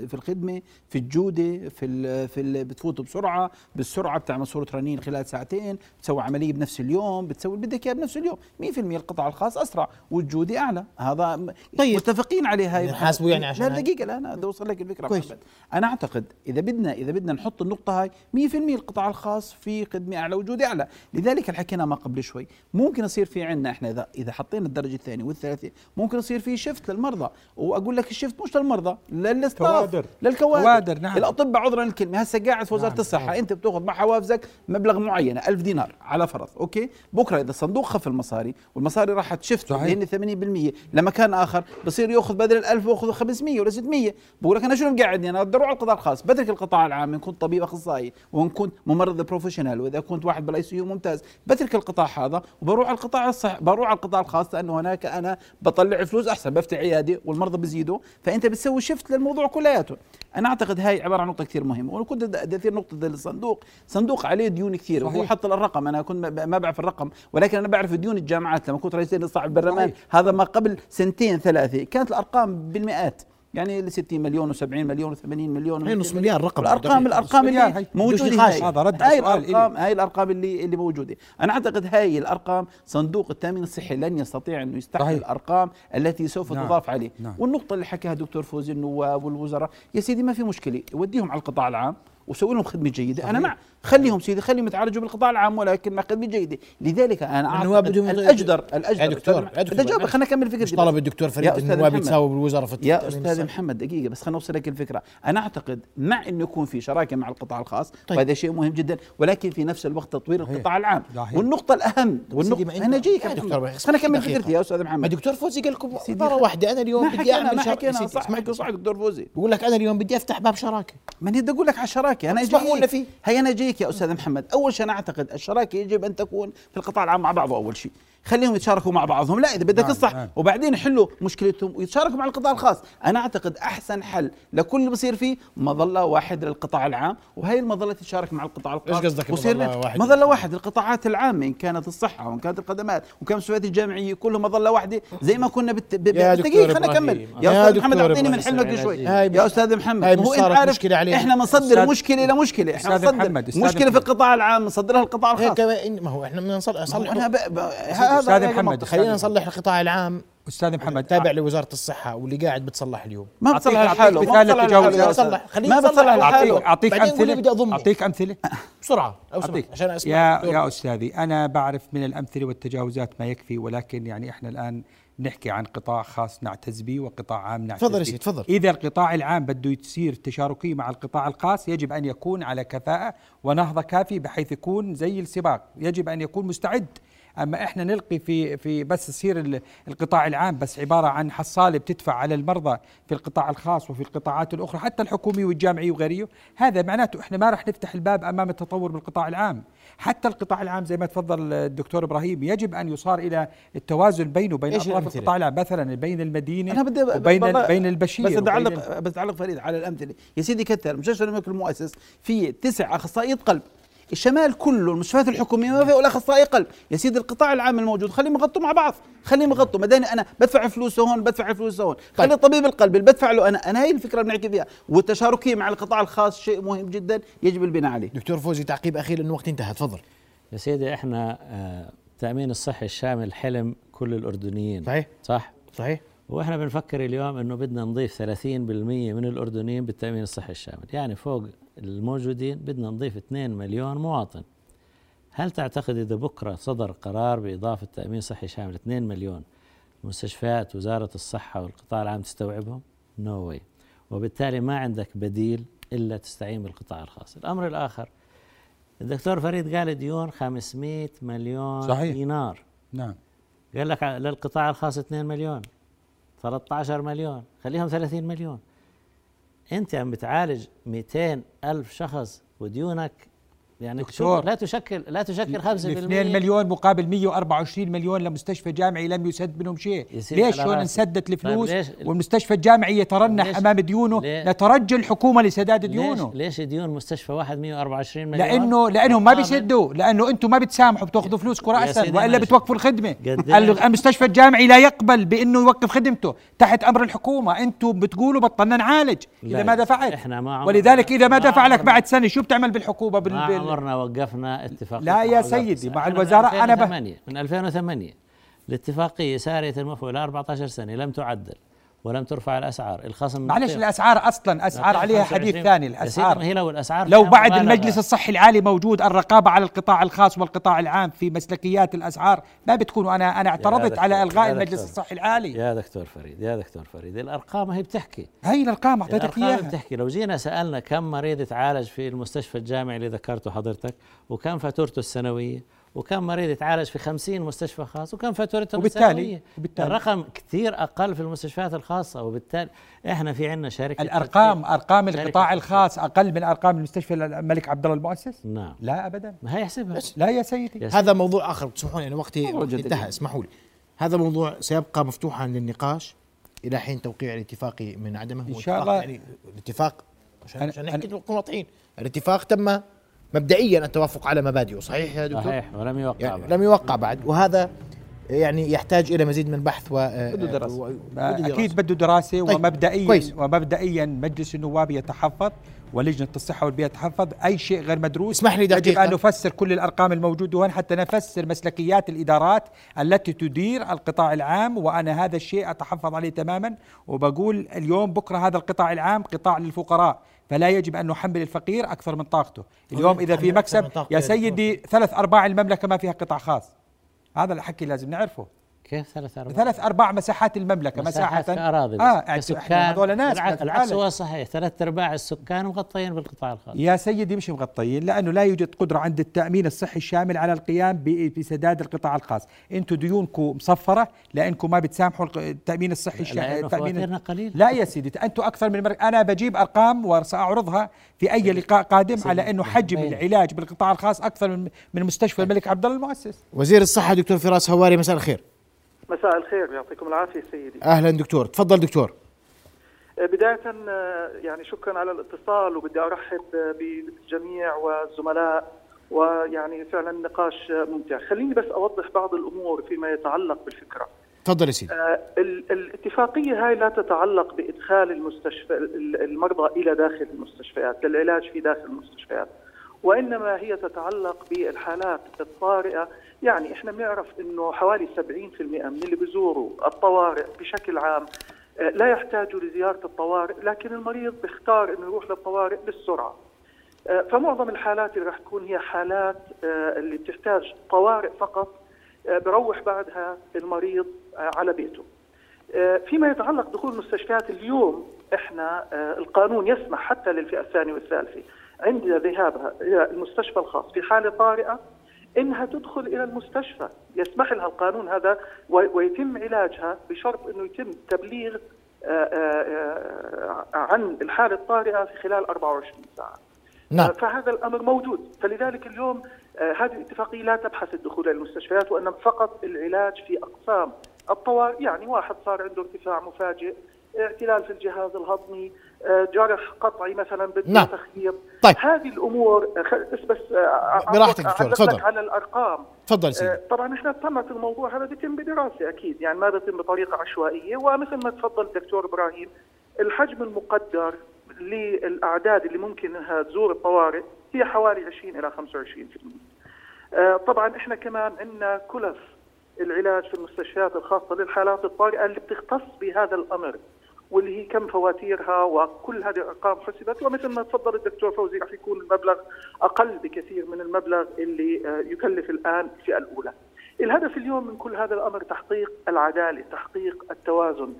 في الخدمة في الجودة في ال في ال بتفوت بسرعة بالسرعة بتعمل صورة رنين خلال ساعتين بتسوي عملية بنفس اليوم بتسوي اللي بدك اياه بنفس اليوم. 100% القطاع الخاص؟ أسرع. والجوده أعلى. هذا طيب. متفقين عليه هاي حاسبوا يعني عشان لا دقيقة لا أنا بدي أوصل لك الفكرة كويس. محمد. أنا أعتقد إذا بدنا إذا بدنا نحط النقطة هاي 100% القطاع الخاص في خدمة أعلى وجوده أعلى؟ لذلك اللي حكينا ما قبل شوي. ممكن يصير في عندنا إحنا إذا إذا حطينا الدرجة الثانية والثالثه ممكن يصير في shift للمرضى. وأقول لك ال shift مش للمرضى للكوادر. كوادر نعم. الأطباء عذرا الكلمة هسه قاعد في وزارة نعم. الصحة نعم. أنت بتأخذ مع حوافزك مبلغ معين 1000 دينار على فرض okay؟ بكرة إذا الصندوق خف المصاري والمصاري راح ت shift صحيح. لأن 80% لمكان آخر بصير يأخذ بدل ال 1000 باخذ 500 ولا 600 بقول لك أنا شو مقعدني أنا بدي أروح على القطاع الخاص. بترك القطاع العام إن كنت طبيب أخصائي وإن كنت ممرض professional وإذا كنت واحد بال ICU ممتاز بترك القطاع هذا وبروح على القطاع الصح بروح على القطاع الخاص لأنه هناك أنا بطلع فلوس أحسن بفتح عياده والمرضى بيزيدوا فأنت بتسوي shift للموضوع كلياته. أنا أعتقد هاي عبارة عن نقطة كثير مهمة. وأنا كنت بدي اثير نقطة الصندوق. صندوق عليه ديون كثير. وهو. حط الرقم. أنا كنت ما- بعرف الرقم ولكن أنا بعرف ديون الجامعات لما كنت رئيس لصاحب البرلمان. هذا ما قبل سنتين ثلاثة كانت الأرقام بالمئات يعني ل 60 مليون و70 مليون و80 مليون هي نص مليار رقم الأرقام. الارقام اللي. موجودة هاي. هذا رد هاي. الأرقام هاي الأرقام اللي اللي موجودة أنا أعتقد هاي الأرقام صندوق التأمين الصحي لن يستطيع انه يستحمل. الأرقام التي سوف نعم. تضاف عليه نعم. والنقطة اللي حكاها دكتور فوزي النواب والوزراء يا سيدي ما في مشكلة وديهم على القطاع العام وسوي لهم خدمة جيدة صحيح. أنا مع خليهم سيدي خليهم يتعالجوا بالقطاع العام ولكن خدمه جيده لذلك أنا النواب اعتقد الاجدر الأجدر يا دكتور، أستاذ- يا دكتور، بدي اجاوب معلش. خليني اكمل فكرتي. طلب الدكتور فريد النواب. يتساووا بالوزارة في يا أستاذ. محمد دقيقة بس خلينا نوصل لك الفكرة أنا أعتقد مع انه يكون في شراكة مع القطاع الخاص طيب. وهذا شيء مهم جدا ولكن في نفس الوقت تطوير. القطاع العام. والنقطة الأهم والنقطه ما أنا يا دكتور، اكمل دقيقة. فكرتي يا أستاذ ما محمد دكتور فوزي قال لكم عباره واحدة أنا اليوم ما بدي أعمل ما شر- حكينا سيدي، صح دكتور فوزي بقول لك أنا اليوم بدي أفتح باب شراكة من بدي أقول لك على الشراكة أنا جايك فيه. هي أنا يا أستاذ محمد. أول شيء أنا أعتقد الشراكة يجب أن تكون في القطاع العام مع بعضه أول شيء. خليهم يتشاركوا مع بعضهم لا إذا بدك نعم، الصح نعم. وبعدين يحلوا مشكلتهم ويتشاركوا مع القطاع الخاص أنا أعتقد أحسن حل لكل اللي بصير فيه مظلة واحد للقطاع العام وهي المظلة تتشارك مع القطاع الخاص إيش قصدك لك- واحد؟ مظلة واحد القطاعات العامة إن كانت الصحة وإن كانت الخدمات وإن كانت المستشفيات الجامعيه كلهم مظلة واحدة زي ما كنا بالت... ب... دقيقه اكمل إبراهيم. يا أستاذ محمد أعطيني من. حلمك شوي يا أستاذ محمد هاي هو إنت عارف مشكلة علينا. إحنا بنصدر مشكلة لمشكله إحنا بنصدر أستاذ مشكلة في. القطاع العام بنصدرها للقطاع هيك الخاص ما هو إحنا بدنا نصلح ما هو نصلح أنا أستاذ هذا محمد،. خلينا نصلح القطاع العام أستاذ محمد تابع لوزارة الصحة واللي قاعد بتصلح اليوم ما بتصلح مثال ما بتصلح. خليني ما بتصلح لحاله. أعطيك أمثلة. أعطيك أمثلة بسرعة لو أعطيك. عشان أسمع يا دكتور. يا أستاذي أنا بعرف من الأمثلة والتجاوزات ما يكفي ولكن يعني إحنا الآن نحكي عن قطاع خاص نعتز به وقطاع عام نعتز تفضل يا به. سيدي، تفضل. إذا القطاع العام بده يصير تشاركي مع القطاع الخاص يجب أن يكون على كفاءة ونهضة كافية بحيث يكون زي السباق يجب أن يكون مستعد أما إحنا نلقي في في بس يصير ال- القطاع العام بس عبارة عن حصالة بتدفع على المرضى في القطاع الخاص وفي القطاعات الأخرى حتى الحكومي والجامعي وغيره هذا معناته إحنا ما راح نفتح الباب أمام التطور بالقطاع العام. حتى القطاع العام زي ما تفضل الدكتور إبراهيم يجب أن يصار إلى التوازن بينه وبين أطراف؟ القطاع العام مثلا بين المدينة أنا بدي وبين بين البشير بس اعلق بس اعلق فريد على الأمثلة. يا سيدي كتر مستشفى الملك المؤسس في تسع أخصائية قلب. الشمال كله المستشفيات الحكومية ما فيها ولا اخصائي قلب يا سيدي القطاع العام الموجود خليهم يغطوا مع بعض خليهم يغطوا. مداني أنا بدفع فلوس هون بدفع فلوس هون. خلي طبيب القلب اللي بدفع له أنا أنا هي الفكرة اللي بنحكي فيها. والتشاركية مع القطاع الخاص شيء مهم جدا يجب البناء عليه. دكتور فوزي تعقيب أخير لأنه وقت انتهى. تفضل. يا سيدي إحنا آه، التأمين الصحي الشامل حلم كل الأردنيين. صحيح. صح؟ صحيح. وإحنا بنفكر اليوم إنه بدنا نضيف 30% من الأردنيين بالتأمين الصحي الشامل، يعني فوق الموجودين بدنا نضيف 2 مليون مواطن. هل تعتقد إذا بكرة صدر قرار بإضافة تأمين صحي شامل 2 مليون مستشفيات وزارة الصحة والقطاع العام تستوعبهم؟ نو no واي. وبالتالي ما عندك بديل إلا تستعين بالقطاع الخاص. الأمر الآخر الدكتور فريد قال ديون 500 مليون صحيح. دينار. نعم قال لك للقطاع الخاص 2 مليون 13 مليون خليهم 30 مليون أنت عم بتعالج 200 ألف شخص وديونك يعني دكتور. لا تشكل لا تشكل 5% 2 مليون مقابل 124 مليون لمستشفى جامعي لم يسد منهم شيء. ليش راسي. انسدت الفلوس؟ طيب ليش- والمستشفى الجامعي يترنح ليش- أمام ديونه؟ نترجى الحكومة لسداد ليش ديونه. ليش ديون مستشفى واحد 124 مليون؟ لأنه لأنهم ما بيسدوا. لأنه أنتم ما بتسامحوا بتأخذوا فلوس يا راسا وإلا. بتوقفوا الخدمة؟ ال- المستشفى الجامعي لا يقبل بأنه يوقف خدمته تحت أمر الحكومة. أنتم بتقولوا بطلنا نعالج إذا ما دفعت إحنا ما ولذلك إذا ما دفع لك بعد سنة شو بتعمل بالحكومة؟ بال... عمرنا وقفنا اتفاق لا يا سيدي، مع الوزارة أنا ب- 2008 من 2008 الاتفاقية سارية المفعول 14 سنة لم تعدل. ولم ترفع الأسعار الخصم معلش الأسعار أصلا أسعار عليها 25 حديث ثاني الأسعار. ما هي لو بعد. المجلس الصحي العالي موجود الرقابة على القطاع الخاص والقطاع العام في مسلكيات الأسعار ما بتكونوا أنا أنا اعترضت على إلغاء. المجلس الصحي العالي. يا دكتور فريد يا دكتور فريد الأرقام هي بتحكي. هي الأرقام أعطيتك إياها. بتحكي. لو جينا سألنا كم مريض تعالج في المستشفى الجامعي اللي ذكرته حضرتك وكم فاتورته السنوية وكم مريض يتعالج في 50 مستشفى خاص وكم فاتورته وبالتالي-. وبالتالي- الرقم كثير أقل في المستشفيات الخاصة وبالتالي إحنا في عندنا شركة الارقام. أرقام القطاع. الخاص أقل من أرقام المستشفى الملك عبد الله المؤسس نعم لا ابدا ما هيحسبها لا يا سيدي. هذا موضوع آخر تسمحوا لي أنا وقتي. انتهى اسمحوا لي هذا موضوع سيبقى مفتوحا للنقاش إلى حين توقيع الاتفاق من عدمه هو شاء اتفاق الله. يعني الاتفاق عشان عشان نحكي نكون واضحين الاتفاق تم مبدئيا التوافق على مبادئه صحيح يا دكتور؟ صحيح ولم يوقع يعني بعد. لم يوقع بعد وهذا يعني يحتاج إلى مزيد من بحث و بده دراسة. و- دراسة. أكيد بده دراسة طيب، ومبدئيا كويس. ومبدئيا مجلس النواب يتحفظ ولجنة الصحة والبيئة تحفظ أي شيء غير مدروس اسمح لي يجب دقيقة. أن نفسر كل الأرقام الموجودة هون حتى نفسر مسلكيات الإدارات التي تدير القطاع العام وأنا هذا الشيء أتحفظ عليه تماما وبقول اليوم بكرة هذا القطاع العام قطاع للفقراء فلا يجب أن نحمل الفقير أكثر من طاقته. اليوم إذا في أكثر مكسب يا. سيدي ثلاث أرباع المملكة ما فيها قطاع خاص. هذا الحكي لازم نعرفه. كيف ثلاث أرباع؟ ثلاث أرباع مساحات المملكة مساحة كأراضي آه كسكان إحنا هذول ناس العكس. هو صحيح. ثلاث أرباع السكان مغطيين بالقطاع الخاص. يا سيدي مش مغطيين لأنه لا يوجد قدرة عند التأمين الصحي الشامل على القيام ب- بسداد القطاع الخاص. أنتم ديونكم مصفرة لأنكم ما بتسامحوا التأمين الصحي الشامل فواتيرنا قليل. لا يا سيدي أنتم أكثر من مر... أنا بجيب أرقام وسأعرضها في أي لقاء قادم على إنه حجم. العلاج بالقطاع الخاص أكثر من من مستشفى الملك عبد الله المؤسس. وزير الصحة دكتور فراس هواري مساء الخير. مساء الخير يعطيكم العافية سيدي. أهلا دكتور تفضل دكتور. آه، بداية آه، يعني شكرا على الاتصال وبدي أرحب آه، بالجميع والزملاء ويعني فعلا نقاش ممتع. خليني بس أوضح بعض الأمور فيما يتعلق بالفكرة. تفضل يا سيدي. ال- الاتفاقية هاي لا تتعلق بإدخال المستشفى ال- المرضى إلى داخل المستشفيات للعلاج في داخل المستشفيات. وإنما هي تتعلق بالحالات الطارئة. يعني إحنا بنعرف إنه حوالي 70% من اللي بيزوروا الطوارئ بشكل عام آه، لا يحتاجوا لزيارة الطوارئ لكن المريض بيختار إنه يروح للطوارئ للسرعة آه، فمعظم الحالات اللي راح تكون هي حالات آه، اللي بتحتاج طوارئ فقط بروح بعدها المريض على بيته. فيما يتعلق دخول المستشفيات اليوم إحنا القانون يسمح حتى للفئة الثانية والثالثة عند ذهابها إلى المستشفى الخاص في حالة طارئة إنها تدخل إلى المستشفى يسمح لها القانون هذا ويتم علاجها بشرط إنه يتم تبليغ آه، آه، آه، عن الحالة الطارئة في خلال 24 ساعة. نعم. فهذا الأمر موجود. فلذلك اليوم هذه الاتفاقية لا تبحث الدخول إلى المستشفيات وإنما فقط العلاج في أقسام الطوارئ. يعني واحد صار عنده ارتفاع مفاجئ اعتلال في الجهاز الهضمي جرح قطعي مثلا بده نعم. تخييط طيب. هذه الأمور آه، بس بس آه، براحتك دكتور، تفضل. على الأرقام تفضل آه، سيدي طبعا إحنا تمت الموضوع هذا بيتم بدراسة أكيد يعني ما بيتم بطريقة عشوائية ومثل ما تفضل الدكتور إبراهيم الحجم المقدر للأعداد اللي ممكن إنها تزور الطوارئ هي حوالي 20 إلى 25% آه، طبعا إحنا كمان عندنا كلف العلاج في المستشفيات الخاصة للحالات الطارئة اللي بتختص بهذا الأمر واللي هي كم فواتيرها وكل هذه الأرقام حسبت ومثل ما تفضل الدكتور فوزي رح يكون المبلغ أقل بكثير من المبلغ اللي آه، يكلف الآن الفئه الأولى. الهدف اليوم من كل هذا الأمر تحقيق العدالة، تحقيق التوازن.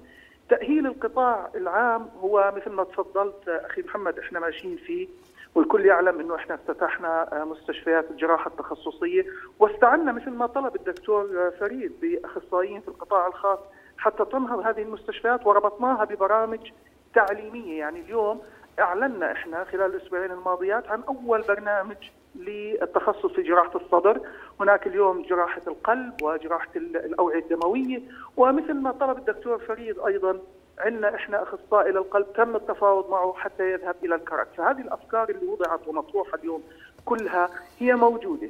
تأهيل القطاع العام هو مثل ما تفضلت آه، أخي محمد إحنا ماشيين فيه والكل يعلم إنه إحنا افتتحنا آه، مستشفيات الجراحة التخصصية واستعنا مثل ما طلب الدكتور فريد بأخصائيين في القطاع الخاص حتى تنهض هذه المستشفيات وربطناها ببرامج تعليمية. يعني اليوم أعلنا إحنا خلال الأسبوعين الماضيات عن أول برنامج للتخصص في جراحة الصدر، هناك اليوم جراحة القلب وجراحة ال- الأوعية الدموية. ومثل ما طلب الدكتور فريد أيضا عندنا إحنا أخصائي للقلب تم التفاوض معه حتى يذهب إلى الكرك، فهذه الأفكار اللي وضعت ومطروحة اليوم كلها هي موجودة.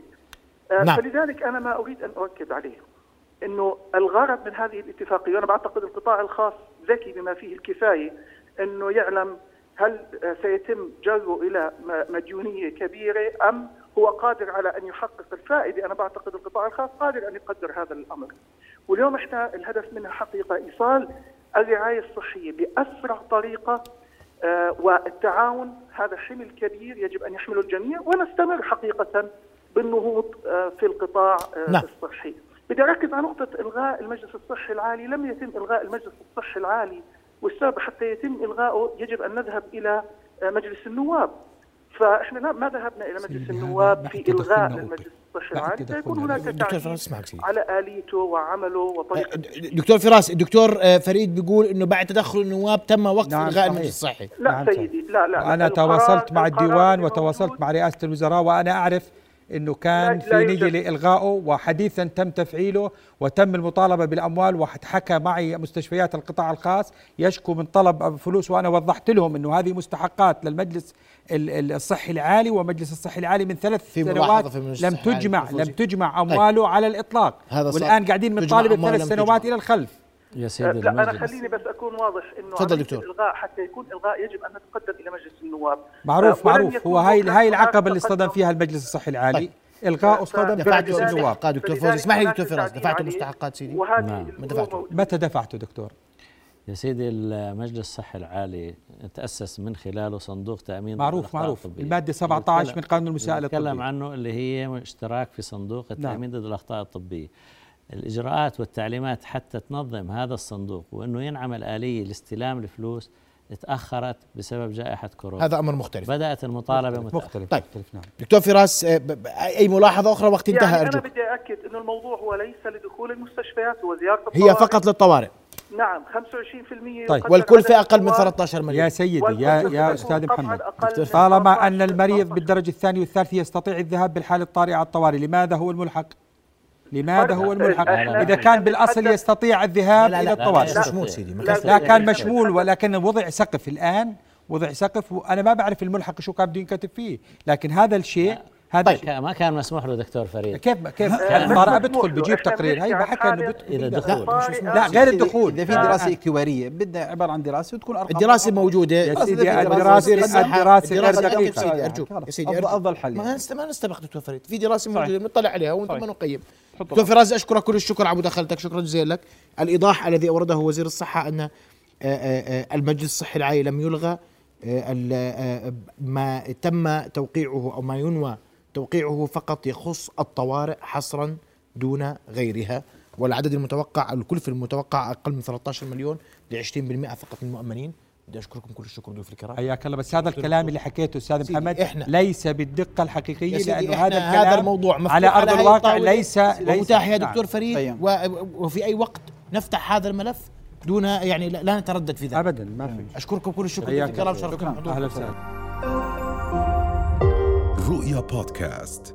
آه، نعم. فلذلك أنا ما أريد أن أؤكد عليه. إنه الغرض من هذه الاتفاقية وأنا بعتقد القطاع الخاص ذكي بما فيه الكفاية إنه يعلم هل سيتم جذبه إلى مديونية كبيرة أم هو قادر على أن يحقق الفائدة أنا بعتقد القطاع الخاص قادر أن يقدر هذا الأمر واليوم إحنا الهدف منها حقيقة إيصال الرعاية الصحية بأسرع طريقة آه، والتعاون هذا حمل كبير يجب أن يحمله الجميع ونستمر حقيقة بالنهوض آه، في القطاع آه، نعم. الصحي. بدي أركز على نقطة إلغاء المجلس الصحي العالي، لم يتم إلغاء المجلس الصحي العالي والسبب حتى يتم الغائه يجب أن نذهب إلى مجلس النواب. فإحنا ما ذهبنا إلى مجلس النواب في إلغاء للمجلس الصحي العالي. سيكون. هناك دكتور تعديل فراس اسمعك سيدي على آليته وعمله وطريقة دكتور فراس الدكتور آه، فريد بيقول إنه بعد تدخل النواب تم وقف نعم، إلغاء. المجلس الصحي. لا نعم، سيدي لا لا. أنا القرار- تواصلت مع الديوان وتواصلت مع رئاسة الوزراء وأنا أعرف أنه كان لا- في يوجد. نية لإلغائه وحديثا تم تفعيله وتم المطالبة بالأموال وحكى معي مستشفيات القطاع الخاص يشكو من طلب فلوس وأنا وضحت لهم أنه هذه مستحقات للمجلس ال- ال- الصحي العالي ومجلس الصحي العالي من ثلاث في سنوات ملاحظة في المجلس لم تجمع. لم تجمع أمواله على الإطلاق هذا صح. والآن قاعدين بنطالب الثلاث سنوات تجمع. إلى الخلف يا سيدي لا أنا المجلس خليني بس أكون واضح إنه تفضل دكتور. الإلغاء حتى يكون إلغاء يجب أن تتقدم إلى مجلس النواب معروف آه، معروف هو هاي هاي العقبة اللي تقدم. اصطدم فيها المجلس الصحي العالي طيب. إلغاء ف- اصطدم فلذلك- النواب مستحقات دكتور فوزي اسمح لي دكتور فراس دفعتوا عليه، مستحقات سيدي نعم. ما دفعتوا. موجودة. متى دفعته دكتور؟ يا سيدي المجلس الصحي العالي تأسس من خلاله صندوق تأمين معروف معروف الطبية. المادة 17 بنتكلم- من قانون المساءلة نتكلم الطبية عنه اللي هي اشتراك في صندوق نعم. التأمين ضد الأخطاء الطبية الإجراءات والتعليمات حتى تنظم هذا الصندوق وأنه ينعمل آلية لاستلام الفلوس تأخرت بسبب جائحة كورونا هذا أمر مختلف بدأت المطالبة متأخر مختلف طيب. مختلف نعم دكتور فراس آه، ب- ب- أي ملاحظة أخرى وقت انتهى يعني أنا ارجوك بدي اكد إنه الموضوع هو ليس لدخول المستشفيات هو زيارة هي الطوارئ. فقط للطوارئ نعم 25% طيب. عدد أقل من الطوارئ. 13 مليون يا سيدي يا والكلفة يا طبعاً محمد أقل طالما أن 13 المريض 13. بالدرجة الثانية والثالثة يستطيع الذهاب بالحالة الطارئة على الطوارئ لماذا هو الملحق لماذا هو الملحق اذا كان بالاصل نتحدث- يستطيع الذهاب لا إلى لا لا الطوارئ لا مشمول سيدي لا، كان- مشمول ولكن وضع سقف الان وضع سقف وأنا ما بعرف الملحق شو كان بده ينكتب فيه لكن هذا الشيء هذا طيب. ما كان مسموح له دكتور فريد كيف كيف آه، يعني مسموح بدخل. بجيب تقرير هي بحكى انه بدخل لا، دخول. لا غير الدخول اذا في دراسه. اكتواريه بدها عباره عن دراسه وتكون ارقام الدراسه موجوده يا سيدي الدراسه. الدراسه غير الدراسة دقيقه سيدي ارجوك يا سيدي. أفضل حل ما يعني. نست- ما نستبق دكتور فريد في دراسه. موجوده بنطلع عليها وانت صحيح. ما نقيم حطوا دكتور فراس اشكرك كل الشكر على مداخلتك شكرا جزيلا لك الايضاح الذي اورده وزير الصحه ان آه، آه، آه، المجلس الصحي العالي لم يلغى آه، آه، ما تم توقيعه أو ما ينوى توقيعه فقط يخص الطوارئ حصرا دون غيرها والعدد المتوقع الكلفه المتوقع أقل من 13 مليون ل 20% فقط من المؤمنين. بدي أشكركم كل الشكر ضيوف الكرام. حياك الله. بس هذا الكلام اللي حكيته أستاذ محمد إحنا- ليس بالدقة الحقيقية لأنه هذا هذا الكلام الموضوع مفتوح. على أرض هاي الواقع ليس ليس ومتاح يا نعم. دكتور فريد طيب. وفي أي وقت نفتح هذا الملف دون يعني لا نتردد في ذلك. ابدا ما في. أشكركم كل الشكر. ضيوف الكرام. شرفتم أهلا وسهلا. رؤيا بودكاست